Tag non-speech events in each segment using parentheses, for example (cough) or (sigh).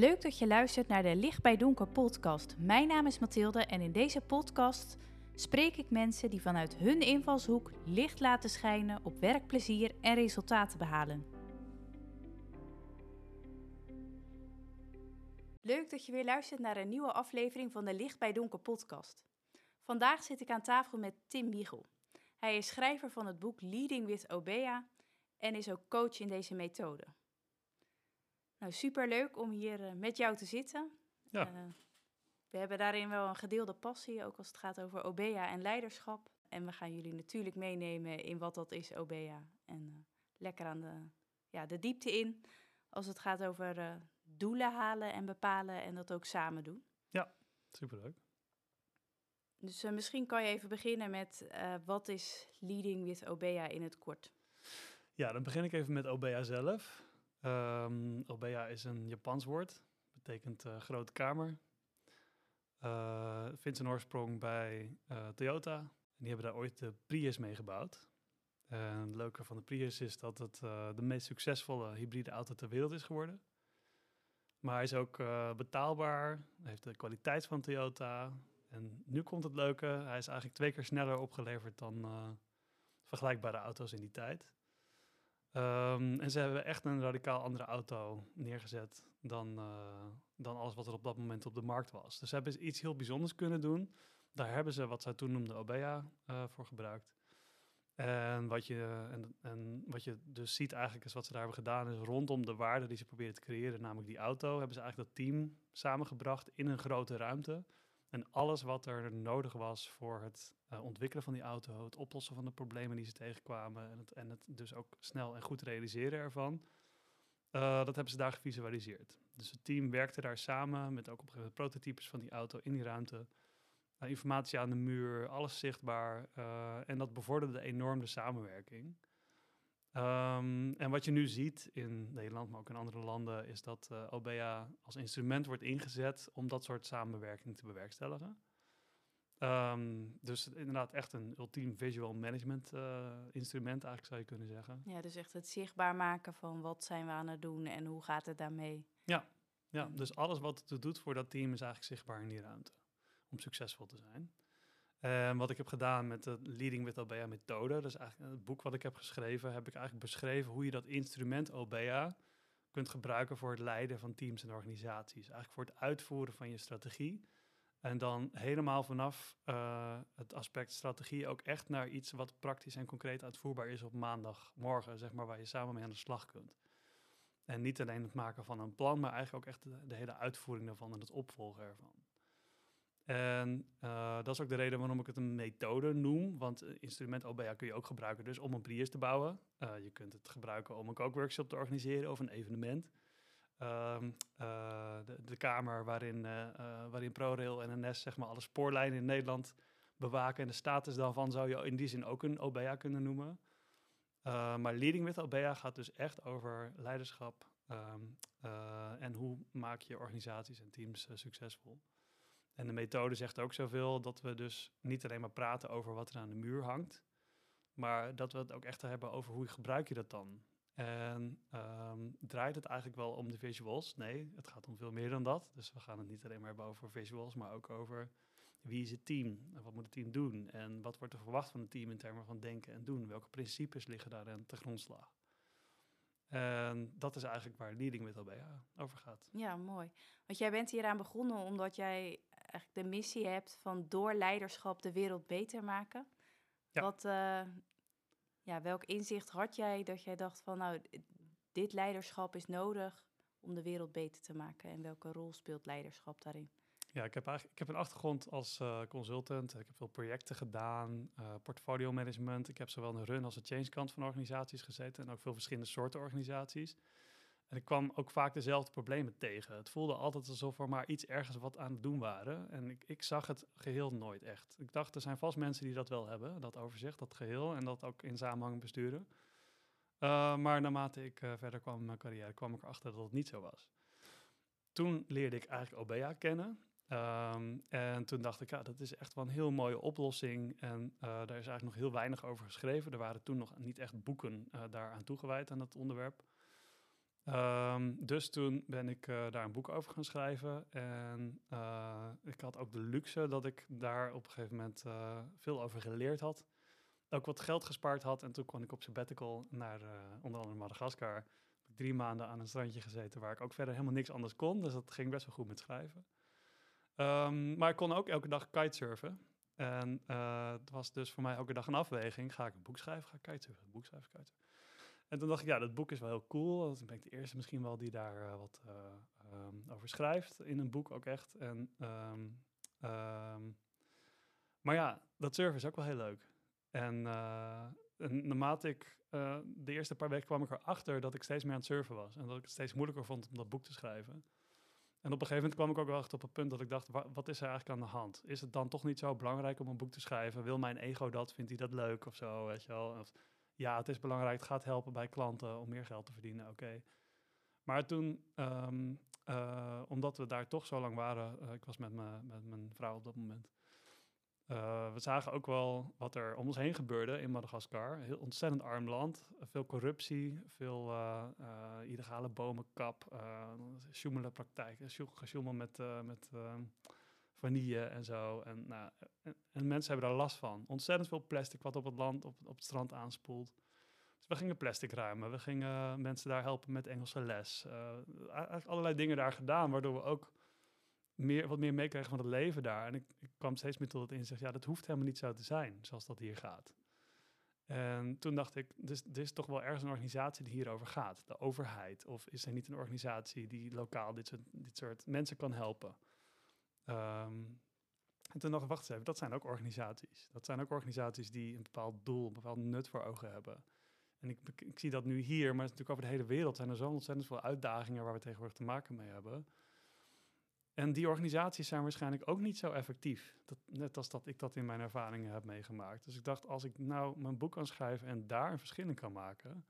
Leuk dat je luistert naar de Licht bij Donker podcast. Mijn naam is Mathilde en in deze podcast spreek ik mensen die vanuit hun invalshoek licht laten schijnen op werkplezier en resultaten behalen. Leuk dat je weer luistert naar een nieuwe aflevering van de Licht bij Donker podcast. Vandaag zit ik aan tafel met Tim Miegel. Hij is schrijver van het boek Leading with Obea en is ook coach in deze methode. Nou, super leuk om hier uh, met jou te zitten. Ja. Uh, we hebben daarin wel een gedeelde passie, ook als het gaat over OBEA en leiderschap. En we gaan jullie natuurlijk meenemen in wat dat is, OBEA. En uh, lekker aan de, ja, de diepte in als het gaat over doelen halen en bepalen en dat ook samen doen. Ja, superleuk. Dus misschien kan je even beginnen met wat is Leading with OBEA in het kort? Ja, dan begin ik even met OBEA zelf. Um, Obeya is een Japans woord, betekent uh, grote kamer. Uh, vindt zijn oorsprong bij uh, Toyota. En die hebben daar ooit de Prius mee gebouwd. En het leuke van de Prius is dat het de meest succesvolle hybride auto ter wereld is geworden. Maar hij is ook betaalbaar, heeft de kwaliteit van Toyota. En nu komt het leuke, hij is eigenlijk twee keer sneller opgeleverd dan vergelijkbare auto's in die tijd. Um, en ze hebben echt een radicaal andere auto neergezet dan, uh, dan alles wat er op dat moment op de markt was. Dus ze hebben iets heel bijzonders kunnen doen. Daar hebben ze wat zij toen noemden OBEA uh, voor gebruikt. En wat, je, en, en wat je dus ziet eigenlijk is wat ze daar hebben gedaan, is rondom de waarde die ze proberen te creëren, namelijk die auto, hebben ze eigenlijk dat team samengebracht in een grote ruimte. En alles wat er nodig was voor het uh, ontwikkelen van die auto, het oplossen van de problemen die ze tegenkwamen en het, en het dus ook snel en goed realiseren ervan, uh, dat hebben ze daar gevisualiseerd. Dus het team werkte daar samen met ook op een prototypes van die auto in die ruimte. Uh, informatie aan de muur, alles zichtbaar. en dat bevorderde enorm de samenwerking. Um, en wat je nu ziet in Nederland, maar ook in andere landen, is dat uh, OBEA als instrument wordt ingezet om dat soort samenwerking te bewerkstelligen. Um, dus inderdaad echt een ultiem visual management uh, instrument, eigenlijk zou je kunnen zeggen. Ja, dus echt het zichtbaar maken van wat zijn we aan het doen en hoe gaat het daarmee. Ja, ja dus alles wat het doet voor dat team is eigenlijk zichtbaar in die ruimte om succesvol te zijn. En wat ik heb gedaan met de Leading with OBEA methode, dus eigenlijk het boek wat ik heb geschreven, heb ik eigenlijk beschreven hoe je dat instrument OBEA kunt gebruiken voor het leiden van teams en organisaties. Eigenlijk voor het uitvoeren van je strategie. En dan helemaal vanaf uh, het aspect strategie ook echt naar iets wat praktisch en concreet uitvoerbaar is op maandagmorgen, zeg maar, waar je samen mee aan de slag kunt. En niet alleen het maken van een plan, maar eigenlijk ook echt de, de hele uitvoering daarvan en het opvolgen ervan. En uh, dat is ook de reden waarom ik het een methode noem. Want instrument OBA kun je ook gebruiken dus om een Prius te bouwen. Uh, je kunt het gebruiken om een kookworkshop te organiseren of een evenement. De, de, kamer waarin, waarin ProRail en NS zeg maar, alle spoorlijnen in Nederland bewaken. En de status daarvan zou je in die zin ook een OBA kunnen noemen. maar Leading with OBA gaat dus echt over leiderschap. Ehm, en hoe maak je organisaties en teams succesvol. En de methode zegt ook zoveel dat we dus niet alleen maar praten over wat er aan de muur hangt, maar dat we het ook echt hebben over hoe gebruik je dat dan. En um, draait het eigenlijk wel om de visuals? Nee, het gaat om veel meer dan dat. Dus we gaan het niet alleen maar hebben over visuals, maar ook over wie is het team en wat moet het team doen en wat wordt er verwacht van het team in termen van denken en doen. Welke principes liggen daarin te grondslag? En dat is eigenlijk waar Leading with OBA over gaat. Ja, mooi. Want jij bent hieraan begonnen omdat jij eigenlijk de missie hebt van door leiderschap de wereld beter maken. Ja. Wat, uh, ja, welk inzicht had jij dat jij dacht van nou, dit leiderschap is nodig om de wereld beter te maken? En welke rol speelt leiderschap daarin? Ja, ik heb, eigenlijk, ik heb een achtergrond als uh, consultant. Ik heb veel projecten gedaan, uh, portfolio management. Ik heb zowel de run als de change kant van organisaties gezeten en ook veel verschillende soorten organisaties. En ik kwam ook vaak dezelfde problemen tegen. Het voelde altijd alsof er maar iets ergens wat aan het doen waren. En ik, ik zag het geheel nooit echt. Ik dacht, er zijn vast mensen die dat wel hebben, dat overzicht, dat geheel. En dat ook in samenhang besturen. Uh, maar naarmate ik verder kwam in mijn carrière, kwam ik erachter dat het niet zo was. Toen leerde ik eigenlijk OBEA kennen. Um, en toen dacht ik, ja, dat is echt wel een heel mooie oplossing. En uh, daar is eigenlijk nog heel weinig over geschreven. Er waren toen nog niet echt boeken daaraan toegewijd aan dat onderwerp. Ehm, dus toen ben ik daar een boek over gaan schrijven. En ik had ook de luxe dat ik daar op een gegeven moment veel over geleerd had. Ook wat geld gespaard had. En toen kwam ik op sabbatical naar onder andere Madagaskar drie maanden aan een strandje gezeten waar ik ook verder helemaal niks anders kon. Dus dat ging best wel goed met schrijven. Ehm, maar ik kon ook elke dag kitesurfen. En het was dus voor mij elke dag een afweging. Ga ik een boek schrijven? Ga ik kitesurfen? Boek schrijven? Kitesurfen? En toen dacht ik, ja, dat boek is wel heel cool. Dan ben ik de eerste misschien wel die daar uh, wat uh, over schrijft. In een boek ook echt. En, um, maar ja, dat surfen is ook wel heel leuk. En, en naarmate ik de eerste paar weken kwam ik erachter dat ik steeds meer aan het surfen was. En dat ik het steeds moeilijker vond om dat boek te schrijven. En op een gegeven moment kwam ik ook wel echt op het punt dat ik dacht, wat is er eigenlijk aan de hand? Is het dan toch niet zo belangrijk om een boek te schrijven? Wil mijn ego dat? Vindt hij dat leuk of zo? Weet je wel? Of, ja, het is belangrijk, het gaat helpen bij klanten om meer geld te verdienen, oké. Maar toen, um, uh, omdat we daar toch zo lang waren, uh, ik was met, me, met mijn vrouw op dat moment, uh, we zagen ook wel wat er om ons heen gebeurde in Madagaskar. Heel ontzettend arm land. Veel corruptie, veel illegale bomenkap, uh, praktijken, gesjoemel met, met vanille en zo. En, nou, en, en, mensen hebben daar last van. Ontzettend veel plastic wat op het land, op, op het strand aanspoelt. Dus we gingen plastic ruimen. We gingen mensen daar helpen met Engelse les. eigenlijk allerlei dingen daar gedaan, waardoor we ook meer, wat meer meekrijgen van het leven daar. En ik, ik, kwam steeds meer tot het inzicht, ja, dat hoeft helemaal niet zo te zijn, zoals dat hier gaat. En toen dacht ik, dus, er is toch wel ergens een organisatie die hierover gaat. De overheid. Of is er niet een organisatie die lokaal dit dit soort mensen kan helpen? Ehm, en toen dacht ik, wacht even, dat zijn ook organisaties. Dat zijn ook organisaties die een bepaald doel, een bepaald nut voor ogen hebben. En ik, ik zie dat nu hier, maar natuurlijk over de hele wereld zijn er zo ontzettend veel uitdagingen waar we tegenwoordig te maken mee hebben. En die organisaties zijn waarschijnlijk ook niet zo effectief. Dat, net als dat ik dat in mijn ervaringen heb meegemaakt. Dus ik dacht, als ik nou mijn boek kan schrijven en daar een verschil in kan maken.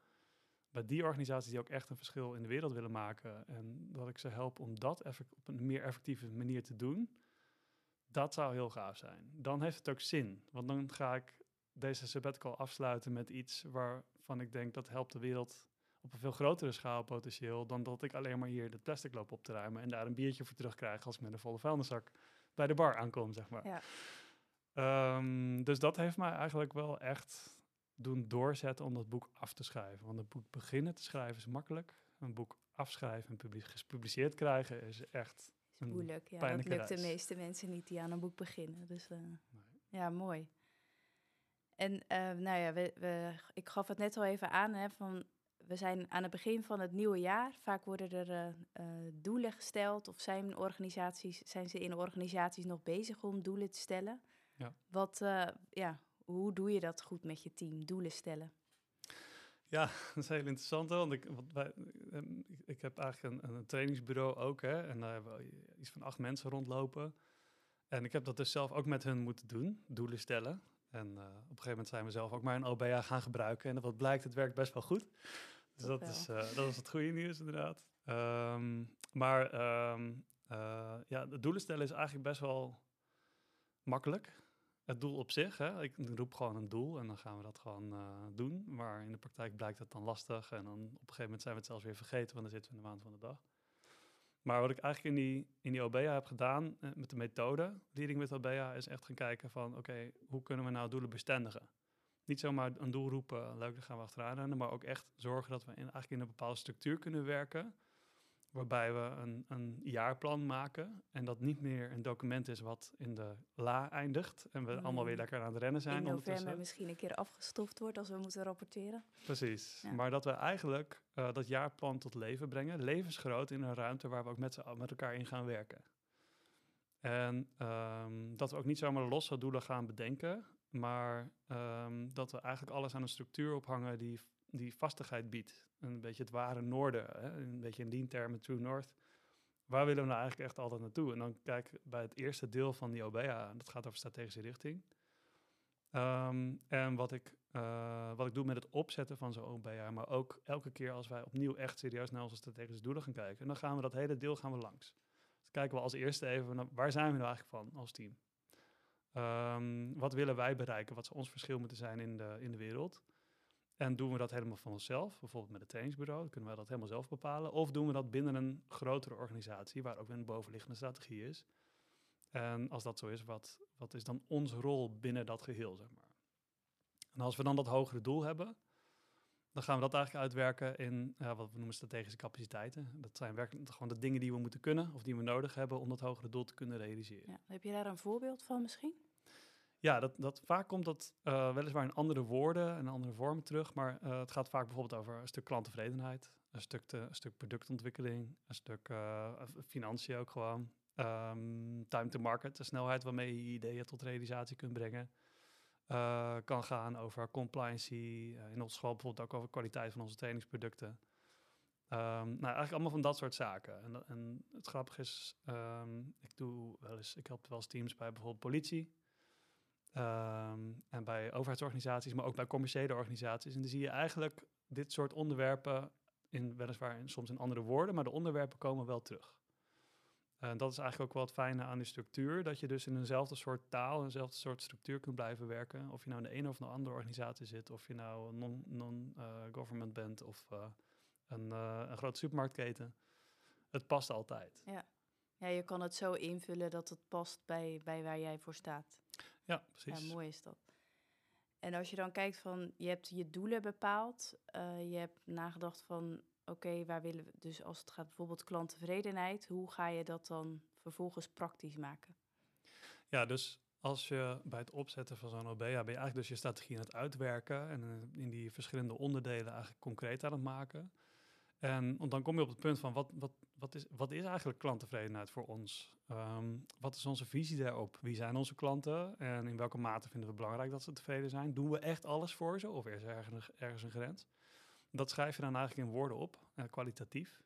Bij die organisaties die ook echt een verschil in de wereld willen maken. En dat ik ze help om dat op een meer effectieve manier te doen. Dat zou heel gaaf zijn. Dan heeft het ook zin. Want dan ga ik deze sabbatical afsluiten met iets waarvan ik denk dat helpt de wereld op een veel grotere schaal potentieel dan dat ik alleen maar hier het plastic loop op te ruimen en daar een biertje voor terugkrijg als ik met een volle vuilniszak bij de bar aankom, zeg maar. Ja. Um, dus dat heeft mij eigenlijk wel echt doen doorzetten om dat boek af te schrijven. Want een boek beginnen te schrijven is makkelijk. Een boek afschrijven en gepubliceerd krijgen is echt is moeilijk. Ja, dat lukt de meeste mensen niet die aan een boek beginnen. Dus uh, nee. ja, mooi. En uh, nou ja, we, we, ik gaf het net al even aan, hè, van we zijn aan het begin van het nieuwe jaar. Vaak worden er uh, uh, doelen gesteld of zijn, organisaties, zijn ze in organisaties nog bezig om doelen te stellen. Ja. Wat, ja, hoe doe je dat goed met je team, doelen stellen? Ja, (laughs) dat is heel interessant. Want ik, wat wij, ehm, ik heb eigenlijk een, een, trainingsbureau ook. Hè, en daar hebben we iets van acht mensen rondlopen. En ik heb dat dus zelf ook met hun moeten doen, doelen stellen. En op een gegeven moment zijn we zelf ook maar een OBA gaan gebruiken. En wat blijkt, het werkt best wel goed. Dus dat is, uh, dat is het goede nieuws inderdaad. Um, maar um, uh, ja, de doelen stellen is eigenlijk best wel makkelijk. Het doel op zich, hè? ik roep gewoon een doel en dan gaan we dat gewoon uh, doen. Maar in de praktijk blijkt het dan lastig en dan op een gegeven moment zijn we het zelfs weer vergeten, want dan zitten we in de maand van de dag. Maar wat ik eigenlijk in die, in die OBA heb gedaan met de methode Leading with OBA is echt gaan kijken van oké, hoe kunnen we nou doelen bestendigen? niet zomaar een doel roepen, leuk, dan gaan we achteraan rennen, maar ook echt zorgen dat we in, eigenlijk in een bepaalde structuur kunnen werken, waarbij we een, een jaarplan maken en dat niet meer een document is wat in de la eindigt en we allemaal weer mm. lekker aan het rennen zijn. In november misschien een keer afgestoft wordt als we moeten rapporteren. Precies, maar dat we eigenlijk uh, dat jaarplan tot leven brengen, levensgroot in een ruimte waar we ook met, met elkaar in gaan werken. En um, dat we ook niet zomaar losse doelen gaan bedenken, maar um, dat we eigenlijk alles aan een structuur ophangen die, die vastigheid biedt. Een beetje het ware noorden, hè? een beetje in die termen True North. Waar willen we nou eigenlijk echt altijd naartoe? En dan kijk bij het eerste deel van die OBA, dat gaat over strategische richting. Um, en wat ik, uh, wat ik doe met het opzetten van zo'n OBA, maar ook elke keer als wij opnieuw echt serieus naar onze strategische doelen gaan kijken, dan gaan we dat hele deel gaan we langs. Dus kijken we als eerste even, waar zijn we nou eigenlijk van als team? Um, wat willen wij bereiken? Wat zou ons verschil moeten zijn in de, in de wereld? En doen we dat helemaal van onszelf, bijvoorbeeld met het trainingsbureau, kunnen we dat helemaal zelf bepalen. Of doen we dat binnen een grotere organisatie, waar ook een bovenliggende strategie is. En als dat zo is, wat, wat is dan onze rol binnen dat geheel, zeg maar. En als we dan dat hogere doel hebben, dan gaan we dat eigenlijk uitwerken in ja, wat we noemen strategische capaciteiten. Dat zijn werkelijk gewoon de dingen die we moeten kunnen of die we nodig hebben om dat hogere doel te kunnen realiseren. Ja, heb je daar een voorbeeld van misschien? Ja, dat, dat, vaak komt dat uh, weliswaar in andere woorden en andere vormen terug, maar uh, het gaat vaak bijvoorbeeld over een stuk klanttevredenheid, een stuk, stuk productontwikkeling, een stuk uh, financiën ook gewoon, um, time to market, de snelheid waarmee je ideeën tot realisatie kunt brengen. kan gaan over compliancy, in ons geval bijvoorbeeld ook over kwaliteit van onze trainingsproducten. Um, nou, eigenlijk allemaal van dat soort zaken. En, en het grappige is, um, ik doe wel eens, ik help wel eens teams bij bijvoorbeeld politie. Ehm, en bij overheidsorganisaties, maar ook bij commerciële organisaties. En dan zie je eigenlijk dit soort onderwerpen, in, weliswaar in, soms in andere woorden, maar de onderwerpen komen wel terug. En dat is eigenlijk ook wel het fijne aan die structuur, dat je dus in eenzelfde soort taal, eenzelfde soort structuur kunt blijven werken. Of je nou in de ene of een andere organisatie zit, of je nou non-government non, uh, bent of uh, een, uh, een grote supermarktketen. Het past altijd. Ja. ja, je kan het zo invullen dat het past bij, bij waar jij voor staat. Ja, precies. Ja, mooi is dat. En als je dan kijkt van, je hebt je doelen bepaald, uh, je hebt nagedacht van, oké, waar willen we, dus als het gaat bijvoorbeeld klanttevredenheid, hoe ga je dat dan vervolgens praktisch maken? Ja, dus als je bij het opzetten van zo'n OBA, ben je eigenlijk dus je strategie aan het uitwerken en eh, in die verschillende onderdelen eigenlijk concreet aan het maken. En dan kom je op het punt van wat, wat, wat, is, wat is eigenlijk klanttevredenheid voor ons? Um, wat is onze visie daarop? Wie zijn onze klanten en in welke mate vinden we belangrijk dat ze tevreden zijn? Doen we echt alles voor ze of is er ergens, ergens een grens? Dat schrijf je dan eigenlijk in woorden op, uh, kwalitatief.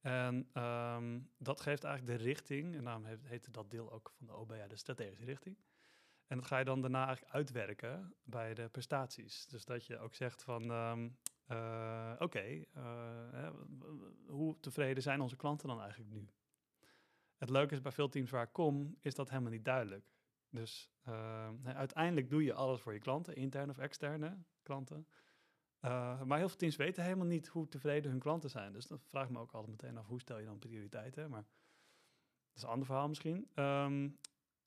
En um, dat geeft eigenlijk de richting, en daarom heet, heet dat deel ook van de OBA de strategische richting. En dat ga je dan daarna eigenlijk uitwerken bij de prestaties. Dus dat je ook zegt van, um, uh, oké, uh, hoe tevreden zijn onze klanten dan eigenlijk nu? Het leuke is bij veel teams waar ik kom, is dat helemaal niet duidelijk. Dus uh, uiteindelijk doe je alles voor je klanten, interne of externe klanten. maar heel veel teams weten helemaal niet hoe tevreden hun klanten zijn. Dus dan vraag me ook altijd meteen af, hoe stel je dan prioriteiten? Maar dat is een ander verhaal misschien. Um,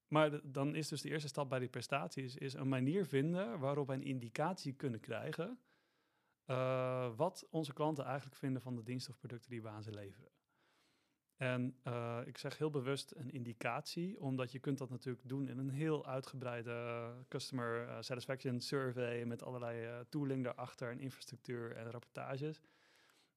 maar dan is dus de eerste stap bij die prestaties is een manier vinden waarop wij een indicatie kunnen krijgen uh, wat onze klanten eigenlijk vinden van de diensten of producten die we aan ze leveren. En uh, ik zeg heel bewust een indicatie, omdat je kunt dat natuurlijk doen in een heel uitgebreide customer uh, satisfaction survey met allerlei tooling daarachter en infrastructuur en rapportages.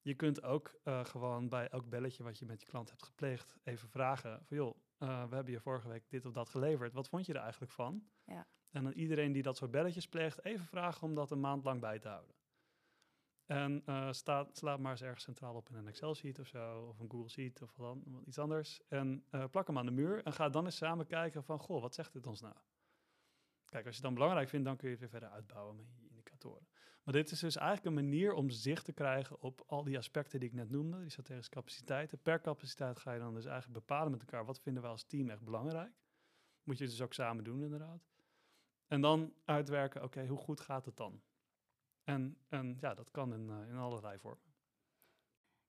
Je kunt ook gewoon bij elk belletje wat je met je klant hebt gepleegd even vragen van joh, we hebben je vorige week dit of dat geleverd. Wat vond je er eigenlijk van? Ja. En dan iedereen die dat soort belletjes pleegt, even vragen om dat een maand lang bij te houden. En uh, staat, slaat maar eens ergens centraal op in een Excel-sheet of zo, of een Google Sheet of wat iets anders. En uh, plak hem aan de muur en ga dan eens samen kijken van, goh, wat zegt dit ons nou? Kijk, als je het dan belangrijk vindt, dan kun je het weer verder uitbouwen met je indicatoren. Maar dit is dus eigenlijk een manier om zicht te krijgen op al die aspecten die ik net noemde, die strategische capaciteiten. Per capaciteit ga je dan dus eigenlijk bepalen met elkaar, wat vinden we als team echt belangrijk? Moet je dus ook samen doen inderdaad. En dan uitwerken, oké, hoe goed gaat het dan? En, en ja, dat kan in, uh, in allerlei vormen.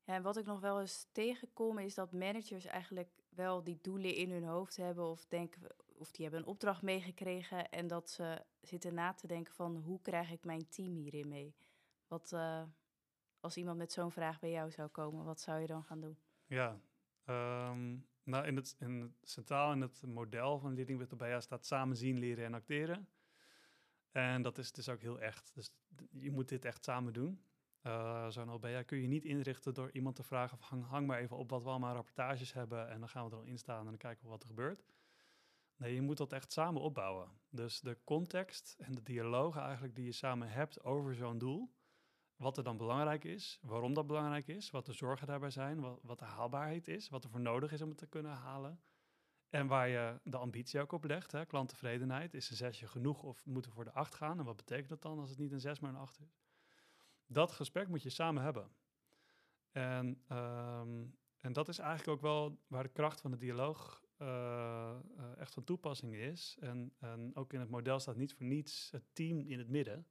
Ja, en wat ik nog wel eens tegenkom, is dat managers eigenlijk wel die doelen in hun hoofd hebben of denken, of die hebben een opdracht meegekregen en dat ze zitten na te denken van hoe krijg ik mijn team hierin mee? Wat uh, als iemand met zo'n vraag bij jou zou komen, wat zou je dan gaan doen? Ja, um, nou in het, in het centraal in het model van Leading with staat samen zien, leren en acteren. En dat is dus ook heel echt. Dus je moet dit echt samen doen. Uh, Zo'n OBA kun je niet inrichten door iemand te vragen... Of hang, hang maar even op wat we allemaal rapportages hebben... en dan gaan we er al in staan en dan kijken we wat er gebeurt. Nee, je moet dat echt samen opbouwen. Dus de context en de dialoog eigenlijk die je samen hebt over zo'n doel... wat er dan belangrijk is, waarom dat belangrijk is... wat de zorgen daarbij zijn, wat, wat de haalbaarheid is... wat er voor nodig is om het te kunnen halen... En waar je de ambitie ook op legt, hè, klanttevredenheid. Is een zesje genoeg of moeten we voor de acht gaan? En wat betekent dat dan als het niet een zes, maar een acht is? Dat gesprek moet je samen hebben. En, um, en dat is eigenlijk ook wel waar de kracht van de dialoog uh, uh, echt van toepassing is. En, en ook in het model staat niet voor niets het team in het midden.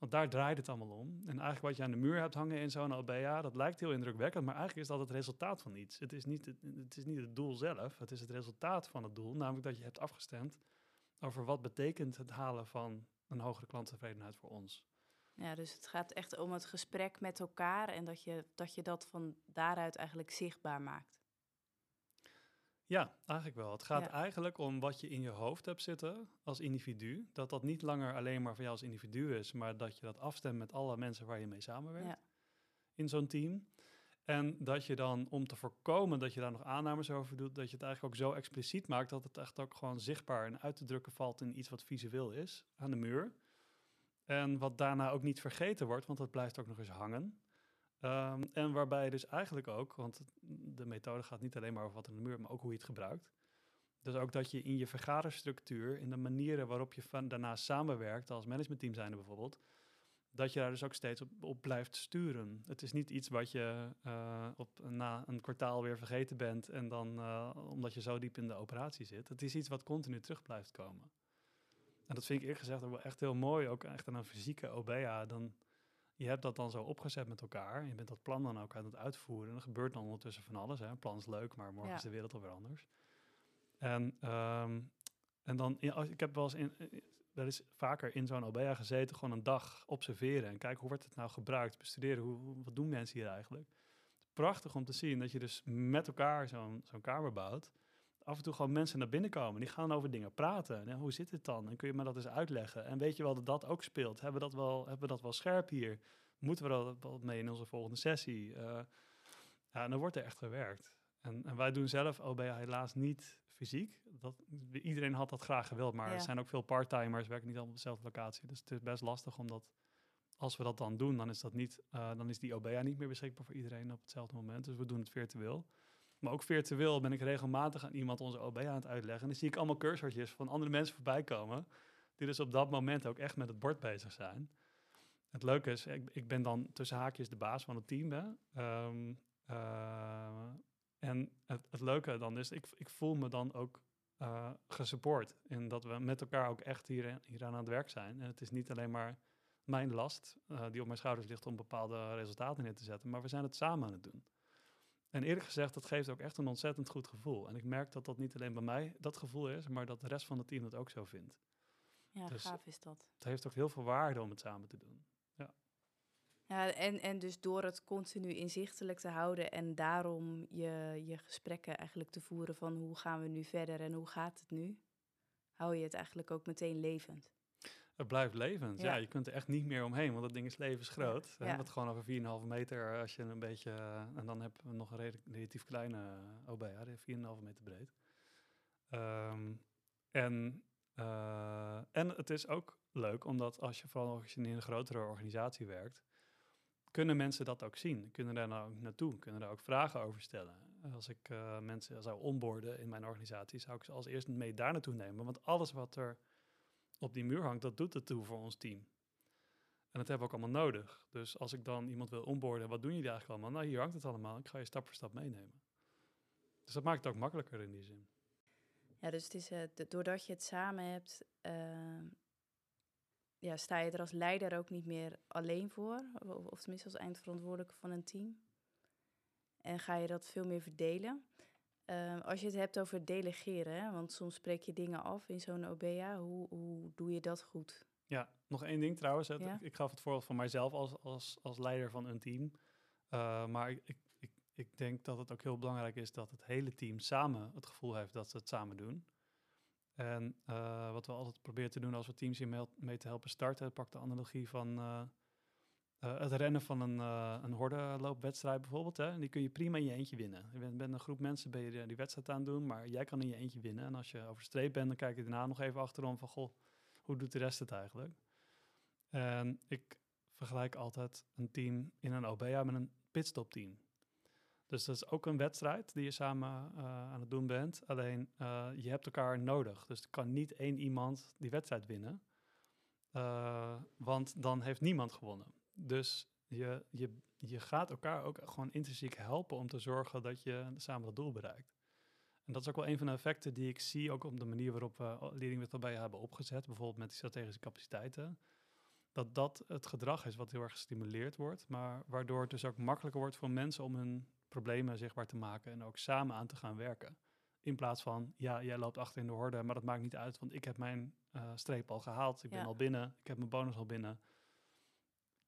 Want daar draait het allemaal om. En eigenlijk wat je aan de muur hebt hangen in zo'n OBA, dat lijkt heel indrukwekkend, maar eigenlijk is dat het resultaat van iets. Het is, niet het, het is niet het doel zelf, het is het resultaat van het doel, namelijk dat je hebt afgestemd over wat betekent het halen van een hogere klanttevredenheid voor ons. Ja, dus het gaat echt om het gesprek met elkaar en dat je dat, je dat van daaruit eigenlijk zichtbaar maakt. Ja, eigenlijk wel. Het gaat eigenlijk om wat je in je hoofd hebt zitten als individu. Dat dat niet langer alleen maar van jou als individu is, maar dat je dat afstemt met alle mensen waar je mee samenwerkt ja. in zo'n team. En dat je dan, om te voorkomen dat je daar nog aannames over doet, dat je het eigenlijk ook zo expliciet maakt dat het echt ook gewoon zichtbaar en uit te drukken valt in iets wat visueel is aan de muur. En wat daarna ook niet vergeten wordt, want dat blijft ook nog eens hangen. Ehm, en waarbij dus eigenlijk ook, want de methode gaat niet alleen maar over wat in de muur, maar ook hoe je het gebruikt. Dus ook dat je in je vergaderstructuur, in de manieren waarop je van, daarna samenwerkt, als managementteam zijnde bijvoorbeeld, dat je daar dus ook steeds op, blijft sturen. Het is niet iets wat je uh, op, na een kwartaal weer vergeten bent en dan uh, omdat je zo diep in de operatie zit. Het is iets wat continu terug blijft komen. En dat vind ik eerlijk gezegd ook wel echt heel mooi, ook echt aan een fysieke OBA. Dan, je hebt dat dan zo opgezet met elkaar. Je bent dat plan dan ook aan het uitvoeren. En er gebeurt dan ondertussen van alles. Hè. Een plan is leuk, maar morgen is de wereld alweer anders. En, um, en dan, ja, ik heb wel eens in, is vaker in zo'n OBA gezeten, gewoon een dag observeren en kijken hoe wordt het nou gebruikt, bestuderen, hoe, wat doen mensen hier eigenlijk. Prachtig om te zien dat je dus met elkaar zo'n zo'n kamer bouwt. Af en toe gewoon mensen naar binnen komen, die gaan over dingen praten. En hoe zit het dan? En kun je me dat eens uitleggen? En weet je wel dat dat ook speelt? Hebben we dat wel, hebben we dat wel scherp hier? Moeten we dat wel mee in onze volgende sessie? Uh, ja, en dan wordt er echt gewerkt. En, en, wij doen zelf OBA helaas niet fysiek. Dat, iedereen had dat graag gewild, maar er zijn ook veel parttimers, werken niet allemaal op dezelfde locatie. Dus het is best lastig omdat als we dat dan doen, dan is, dat niet, uh, dan is die OBA niet meer beschikbaar voor iedereen op hetzelfde moment. Dus we doen het virtueel. Maar ook virtueel ben ik regelmatig aan iemand onze OBA aan het uitleggen. En dan zie ik allemaal cursortjes van andere mensen voorbij komen. Die dus op dat moment ook echt met het bord bezig zijn. Het leuke is, ik, ik ben dan tussen haakjes de baas van het team. Hè. Um, en het, het, leuke dan is, ik, ik voel me dan ook uh, gesupport. In dat we met elkaar ook echt hier, hier aan het werk zijn. En het is niet alleen maar mijn last uh, die op mijn schouders ligt om bepaalde resultaten neer te zetten. Maar we zijn het samen aan het doen. En eerlijk gezegd, dat geeft ook echt een ontzettend goed gevoel. En ik merk dat dat niet alleen bij mij dat gevoel is, maar dat de rest van het team dat ook zo vindt. Ja, dus gaaf is dat. Het heeft ook heel veel waarde om het samen te doen. Ja, en, en dus door het continu inzichtelijk te houden en daarom je, je gesprekken eigenlijk te voeren van hoe gaan we nu verder en hoe gaat het nu, hou je het eigenlijk ook meteen levend. Het blijft levend, ja. Je kunt er echt niet meer omheen, want dat ding is levensgroot. Ja. Het gewoon over 4,5 meter als je een beetje... en dan hebben we nog een relatief kleine OBA, 4,5 meter breed. Um, en, uh, en het is ook leuk, omdat als je vooral als je in een grotere organisatie werkt kunnen mensen dat ook zien? Kunnen daar nou ook naartoe? Kunnen daar ook vragen over stellen? Als ik uh, mensen zou onboorden in mijn organisatie, zou ik ze als eerste mee daar naartoe nemen. Want alles wat er op die muur hangt, dat doet het toe voor ons team. En dat hebben we ook allemaal nodig. Dus als ik dan iemand wil onboorden, wat doen jullie eigenlijk allemaal? Nou, hier hangt het allemaal. Ik ga je stap voor stap meenemen. Dus dat maakt het ook makkelijker in die zin. Ja, dus het is, uh, doordat je het samen hebt, uh, ja, sta je er als leider ook niet meer alleen voor, of tenminste als eindverantwoordelijke van een team. En ga je dat veel meer verdelen. Uh, als je het hebt over delegeren, hè, want soms spreek je dingen af in zo'n OBA, hoe, hoe doe je dat goed? Ja, nog één ding trouwens. Ja? Ik, ik, gaf het voorbeeld van mijzelf als, als, als leider van een team. Uh, maar ik, ik, ik denk dat het ook heel belangrijk is dat het hele team samen het gevoel heeft dat ze het samen doen. En uh, wat we altijd proberen te doen als we teams hier mee te helpen starten, pak de analogie van uh, uh, het rennen van een, een hordenloopwedstrijd bijvoorbeeld. Hè? Die kun je prima in je eentje winnen. Je bent, een groep mensen, ben je die wedstrijd aan doen, maar jij kan in je eentje winnen. En als je over streep bent, dan kijk je daarna nog even achterom van, goh, hoe doet de rest het eigenlijk? En ik vergelijk altijd een team in een OBA met een pitstop team. Dus dat is ook een wedstrijd die je samen uh, aan het doen bent. Alleen uh, je hebt elkaar nodig. Dus er kan niet één iemand die wedstrijd winnen. Uh, want dan heeft niemand gewonnen. Dus je, je, je gaat elkaar ook gewoon intrinsiek helpen om te zorgen dat je samen dat doel bereikt. En dat is ook wel een van de effecten die ik zie, ook op de manier waarop we Leading with hebben opgezet. Bijvoorbeeld met die strategische capaciteiten. dat dat het gedrag is wat heel erg gestimuleerd wordt, maar waardoor het dus ook makkelijker wordt voor mensen om hun problemen zichtbaar te maken en ook samen aan te gaan werken. In plaats van, ja, jij loopt achter in de horde, maar dat maakt niet uit, want ik heb mijn uh, streep al gehaald. Ik ben al binnen, ik heb mijn bonus al binnen.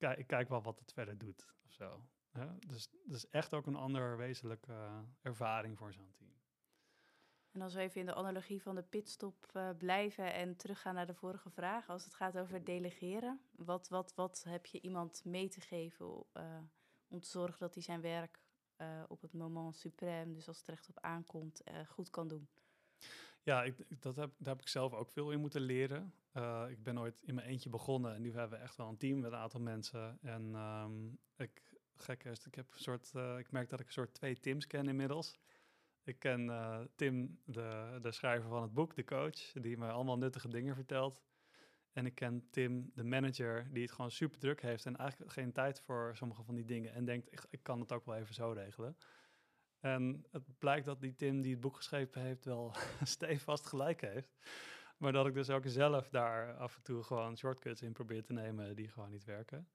Kijk, ik kijk wel wat het verder doet of zo. Ja, dus dat is echt ook een ander wezenlijke uh, ervaring voor zo'n team. En als we even in de analogie van de pitstop uh, blijven en teruggaan naar de vorige vraag, als het gaat over delegeren, wat, wat, wat heb je iemand mee te geven uh, om te zorgen dat hij zijn werk op het moment suprem, dus als het recht op aankomt, goed kan doen? Ja, ik, dat heb, daar heb ik zelf ook veel in moeten leren. Ik ben ooit in mijn eentje begonnen en nu hebben we echt wel een team met een aantal mensen. En um, ik, gek is, ik, heb een soort, ik merk dat ik een soort twee teams ken inmiddels. Ik ken uh, Tim, de, de schrijver van het boek, de coach, die me allemaal nuttige dingen vertelt. En ik ken Tim, de manager, die het gewoon super druk heeft en eigenlijk geen tijd voor sommige van die dingen. En denkt, ik, ik kan het ook wel even zo regelen. En het blijkt dat die Tim die het boek geschreven heeft wel (laughs) stevast gelijk heeft. Maar dat ik dus ook zelf daar af en toe gewoon shortcuts in probeer te nemen die gewoon niet werken.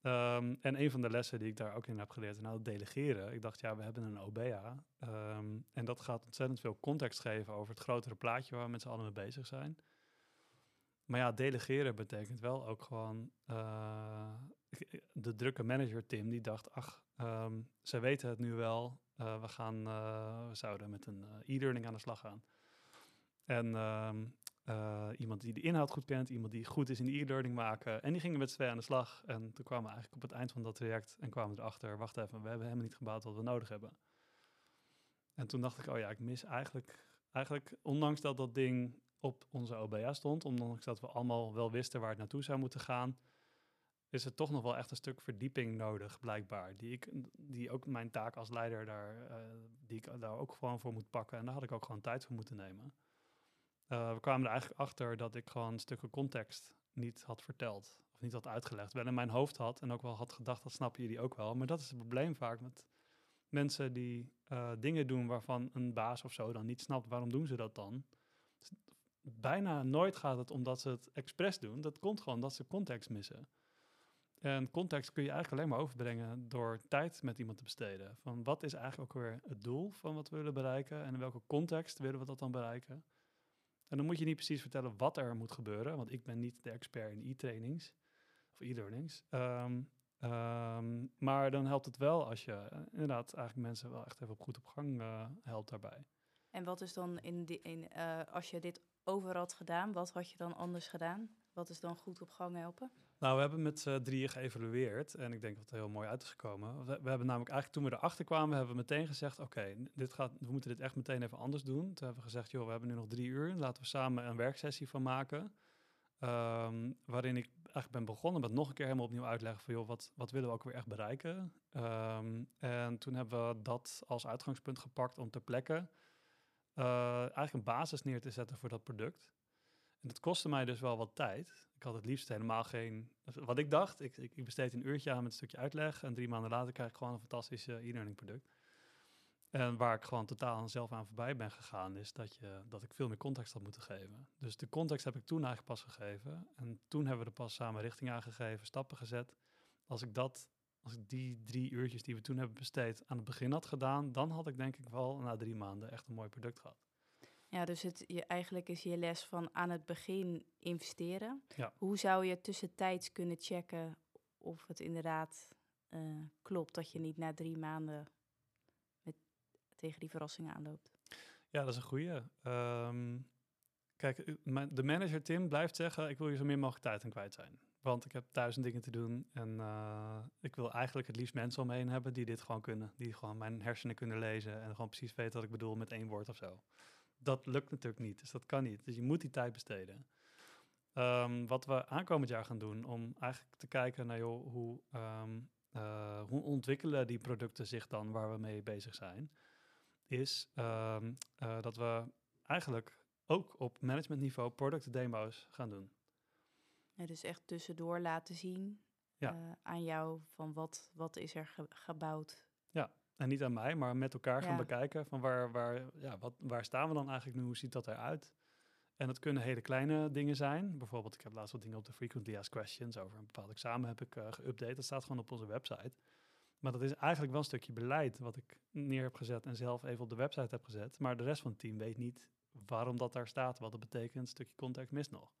Ehm, en een van de lessen die ik daar ook in heb geleerd, nou, delegeren. Ik dacht, ja, we hebben een OBA. Um, en dat gaat ontzettend veel context geven over het grotere plaatje waar we met z'n allen mee bezig zijn. Maar ja, delegeren betekent wel ook gewoon. Uh, de drukke manager Tim, die dacht, ach, um, ze weten het nu wel. Uh, we, gaan, we zouden met een e-learning aan de slag gaan. En uh, iemand die de inhoud goed kent, iemand die goed is in e-learning maken. En die gingen met z'n twee aan de slag. En toen kwamen we eigenlijk op het eind van dat traject en kwamen erachter, wacht even, we hebben helemaal niet gebouwd wat we nodig hebben. En toen dacht ik, oh ja, ik mis eigenlijk, eigenlijk ondanks dat dat ding op onze OBA stond, ondanks dat we allemaal wel wisten waar het naartoe zou moeten gaan, is er toch nog wel echt een stuk verdieping nodig, blijkbaar. Die, ik, die ook mijn taak als leider daar, uh, die ik daar ook gewoon voor moet pakken. En daar had ik ook gewoon tijd voor moeten nemen. Uh, we kwamen er eigenlijk achter dat ik gewoon stukken context niet had verteld. Of niet had uitgelegd. Wel in mijn hoofd had en ook wel had gedacht, dat snappen jullie ook wel. Maar dat is het probleem vaak met mensen die uh, dingen doen waarvan een baas of zo dan niet snapt, waarom doen ze dat dan? Bijna nooit gaat het omdat ze het expres doen. Dat komt gewoon dat ze context missen. En context kun je eigenlijk alleen maar overbrengen door tijd met iemand te besteden. Van wat is eigenlijk ook weer het doel van wat we willen bereiken en in welke context willen we dat dan bereiken? En dan moet je niet precies vertellen wat er moet gebeuren, want ik ben niet de expert in e-trainings of e-learnings. Um, um, maar dan helpt het wel als je uh, inderdaad eigenlijk mensen wel echt even op goed op gang uh, helpt daarbij. En wat is dan in, die, in uh, als je dit over had gedaan, wat had je dan anders gedaan? Wat is dan goed op gang helpen? Nou, we hebben met z'n drieën geëvalueerd en ik denk dat het heel mooi uit is gekomen. We, hebben namelijk eigenlijk toen we erachter kwamen, hebben we meteen gezegd, oké, dit gaat, we moeten dit echt meteen even anders doen. Toen hebben we gezegd, joh, we hebben nu nog drie uur, laten we samen een werksessie van maken. Um, waarin ik eigenlijk ben begonnen met nog een keer helemaal opnieuw uitleggen van, joh, wat, wat willen we ook weer echt bereiken? Um, en toen hebben we dat als uitgangspunt gepakt om ter plekke uh, eigenlijk een basis neer te zetten voor dat product. En dat kostte mij dus wel wat tijd. Ik had het liefst helemaal geen... Wat ik dacht, ik, ik, besteed een uurtje aan met een stukje uitleg... en drie maanden later krijg ik gewoon een fantastisch e-learning product. En waar ik gewoon totaal zelf aan voorbij ben gegaan... is dat, je, dat ik veel meer context had moeten geven. Dus de context heb ik toen eigenlijk pas gegeven. En toen hebben we er pas samen richting aangegeven, stappen gezet. Als ik dat... Als ik die drie uurtjes die we toen hebben besteed aan het begin had gedaan, dan had ik denk ik wel na drie maanden echt een mooi product gehad. Ja, dus het, je, eigenlijk is je les van aan het begin investeren. Ja. Hoe zou je tussentijds kunnen checken of het inderdaad uh, klopt dat je niet na drie maanden met, tegen die verrassingen aanloopt? Ja, dat is een goede. Um, kijk, de manager Tim blijft zeggen: ik wil je zo min mogelijk tijd aan kwijt zijn. Want ik heb duizend dingen te doen en uh, ik wil eigenlijk het liefst mensen om me heen hebben die dit gewoon kunnen. Die gewoon mijn hersenen kunnen lezen en gewoon precies weten wat ik bedoel met één woord of zo dat lukt natuurlijk niet, dus dat kan niet. Dus je moet die tijd besteden. Um, wat we aankomend jaar gaan doen, om eigenlijk te kijken naar joh, hoe, um, uh, hoe ontwikkelen die producten zich dan waar we mee bezig zijn, is um, uh, dat we eigenlijk ook op managementniveau product demo's gaan doen. Ja, dus echt tussendoor laten zien ja. uh, aan jou van wat, wat is er ge gebouwd. Ja, en niet aan mij, maar met elkaar gaan bekijken van waar, waar, ja, wat, waar staan we dan eigenlijk nu, hoe ziet dat eruit? En dat kunnen hele kleine dingen zijn. Bijvoorbeeld, ik heb laatst wat dingen op de Frequently Asked Questions over een bepaald examen heb ik uh, geüpdate. Dat staat gewoon op onze website. Maar dat is eigenlijk wel een stukje beleid wat ik neer heb gezet en zelf even op de website heb gezet. Maar de rest van het team weet niet waarom dat daar staat, wat dat betekent. Een stukje context mist nog.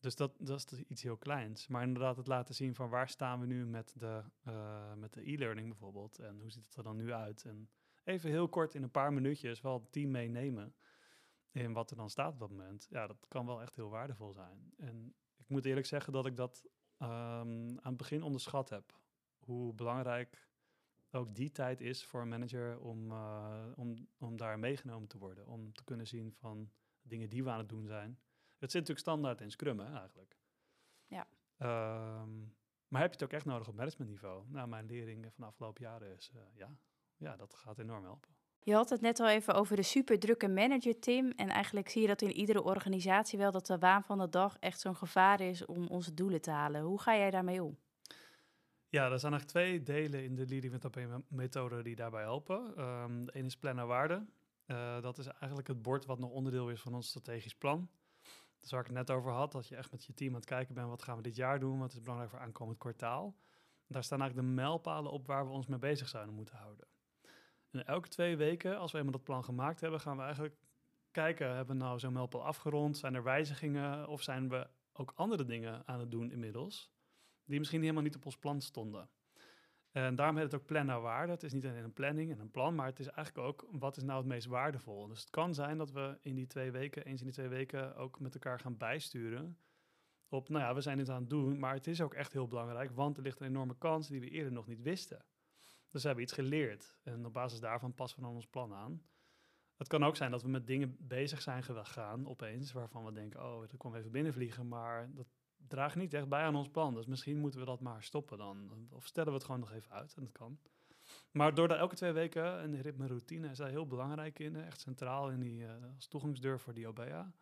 Dus dat, dat is dus iets heel kleins. Maar inderdaad het laten zien van waar staan we nu met de uh, met de e-learning bijvoorbeeld. En hoe ziet het er dan nu uit? En even heel kort in een paar minuutjes wel het team meenemen in wat er dan staat op dat moment. Ja, dat kan wel echt heel waardevol zijn. En ik moet eerlijk zeggen dat ik dat um, aan het begin onderschat heb. Hoe belangrijk ook die tijd is voor een manager om, uh, om, om daar meegenomen te worden. Om te kunnen zien van dingen die we aan het doen zijn. Het zit natuurlijk standaard in Scrum hè, eigenlijk. Ja. Um, maar heb je het ook echt nodig op managementniveau? Nou, mijn lering van de afgelopen jaren is, uh, ja, ja, dat gaat enorm helpen. Je had het net al even over de superdrukke manager, Tim. En eigenlijk zie je dat in iedere organisatie wel dat de waan van de dag echt zo'n gevaar is om onze doelen te halen. Hoe ga jij daarmee om? Ja, er zijn eigenlijk twee delen in de Leading with methode die daarbij helpen. Um, de ene is plan naar waarde. Uh, dat is eigenlijk het bord wat nog onderdeel is van ons strategisch plan. Dus waar ik het net over had, dat je echt met je team aan het kijken bent, wat gaan we dit jaar doen, wat is belangrijk voor aankomend kwartaal. Daar staan eigenlijk de mijlpalen op waar we ons mee bezig zouden moeten houden. En elke twee weken, als we eenmaal dat plan gemaakt hebben, gaan we eigenlijk kijken, hebben we nou zo'n mijlpaal afgerond? Zijn er wijzigingen of zijn we ook andere dingen aan het doen inmiddels, die misschien helemaal niet op ons plan stonden? En daarom heet het ook plan naar waarde. Het is niet alleen een planning en een plan, maar het is eigenlijk ook wat is nou het meest waardevol. Dus het kan zijn dat we in die twee weken, eens in die twee weken, ook met elkaar gaan bijsturen. Op, nou ja, we zijn dit aan het doen, maar het is ook echt heel belangrijk, want er ligt een enorme kans die we eerder nog niet wisten. Dus we hebben iets geleerd en op basis daarvan passen we dan ons plan aan. Het kan ook zijn dat we met dingen bezig zijn gegaan opeens, waarvan we denken, oh, dat kwam even binnenvliegen, maar dat draagt niet echt bij aan ons plan. Dus misschien moeten we dat maar stoppen dan. Of stellen we het gewoon nog even uit en dat kan. Maar door daar elke twee weken een ritme routine is daar heel belangrijk in. Echt centraal in die uh, als toegangsdeur voor die OBA.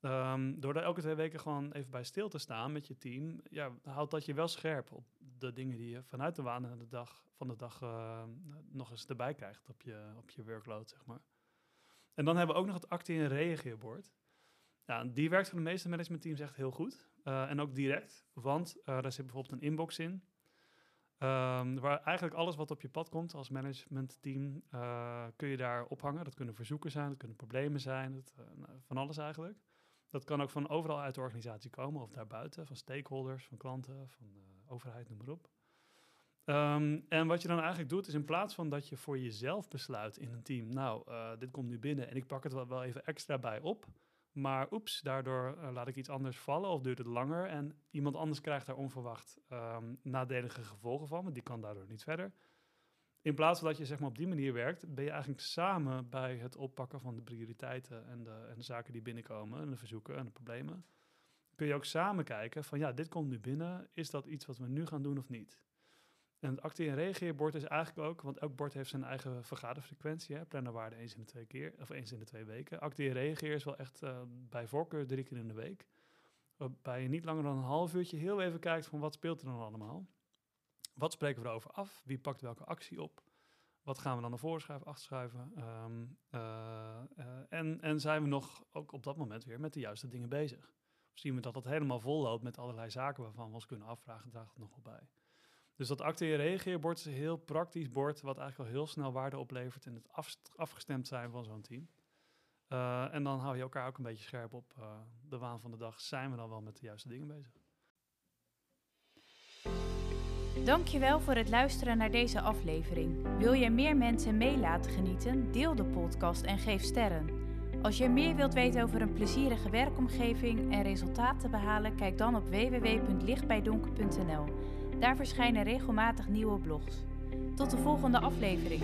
Um, door daar elke twee weken gewoon even bij stil te staan met je team, ja, houdt dat je wel scherp op de dingen die je vanuit de waan de dag, van de dag uh, nog eens erbij krijgt op je, op je workload, zeg maar. En dan hebben we ook nog het actie- en reageerbord. Ja, die werkt voor de meeste managementteams echt heel goed. Uh, en ook direct, want uh, daar zit bijvoorbeeld een inbox in. Um, waar eigenlijk alles wat op je pad komt als managementteam, uh, kun je daar ophangen. Dat kunnen verzoeken zijn, dat kunnen problemen zijn, dat, nou, van alles eigenlijk. Dat kan ook van overal uit de organisatie komen of daarbuiten, van stakeholders, van klanten, van overheid, noem maar op. Um, en wat je dan eigenlijk doet, is in plaats van dat je voor jezelf besluit in een team, nou, dit komt nu binnen en ik pak het wel even extra bij op, maar oeps, daardoor uh, laat ik iets anders vallen of duurt het langer. En iemand anders krijgt daar onverwacht um, nadelige gevolgen van, want die kan daardoor niet verder. In plaats van dat je zeg maar, op die manier werkt, ben je eigenlijk samen bij het oppakken van de prioriteiten en de, en de zaken die binnenkomen, en de verzoeken en de problemen. Kun je ook samen kijken van ja, dit komt nu binnen, is dat iets wat we nu gaan doen of niet? En het actie- en reageerbord is eigenlijk ook, want elk bord heeft zijn eigen vergaderfrequentie. Hè, plannerwaarde eens in de twee keer, of eens in de twee weken. Actie en reageer is wel echt uh, bij voorkeur drie keer in de week. Waarbij je niet langer dan een half uurtje heel even kijkt van wat speelt er dan allemaal. Wat spreken we erover af? Wie pakt welke actie op? Wat gaan we dan naar voren schuiven, achterschuiven? Um, uh, uh, en, en zijn we nog ook op dat moment weer met de juiste dingen bezig? Of zien we dat het helemaal vol loopt met allerlei zaken waarvan we ons kunnen afvragen, draagt het nog wel bij? Dus dat acte- en reageerbord is een heel praktisch bord, wat eigenlijk al heel snel waarde oplevert in het af, afgestemd zijn van zo'n team. Uh, en dan hou je elkaar ook een beetje scherp op uh, de waan van de dag. Zijn we dan wel met de juiste dingen bezig? Dankjewel voor het luisteren naar deze aflevering. Wil je meer mensen mee laten genieten? Deel de podcast en geef sterren. Als je meer wilt weten over een plezierige werkomgeving en resultaten behalen, kijk dan op www.lichtbijdonker.nl. Daar verschijnen regelmatig nieuwe blogs. Tot de volgende aflevering.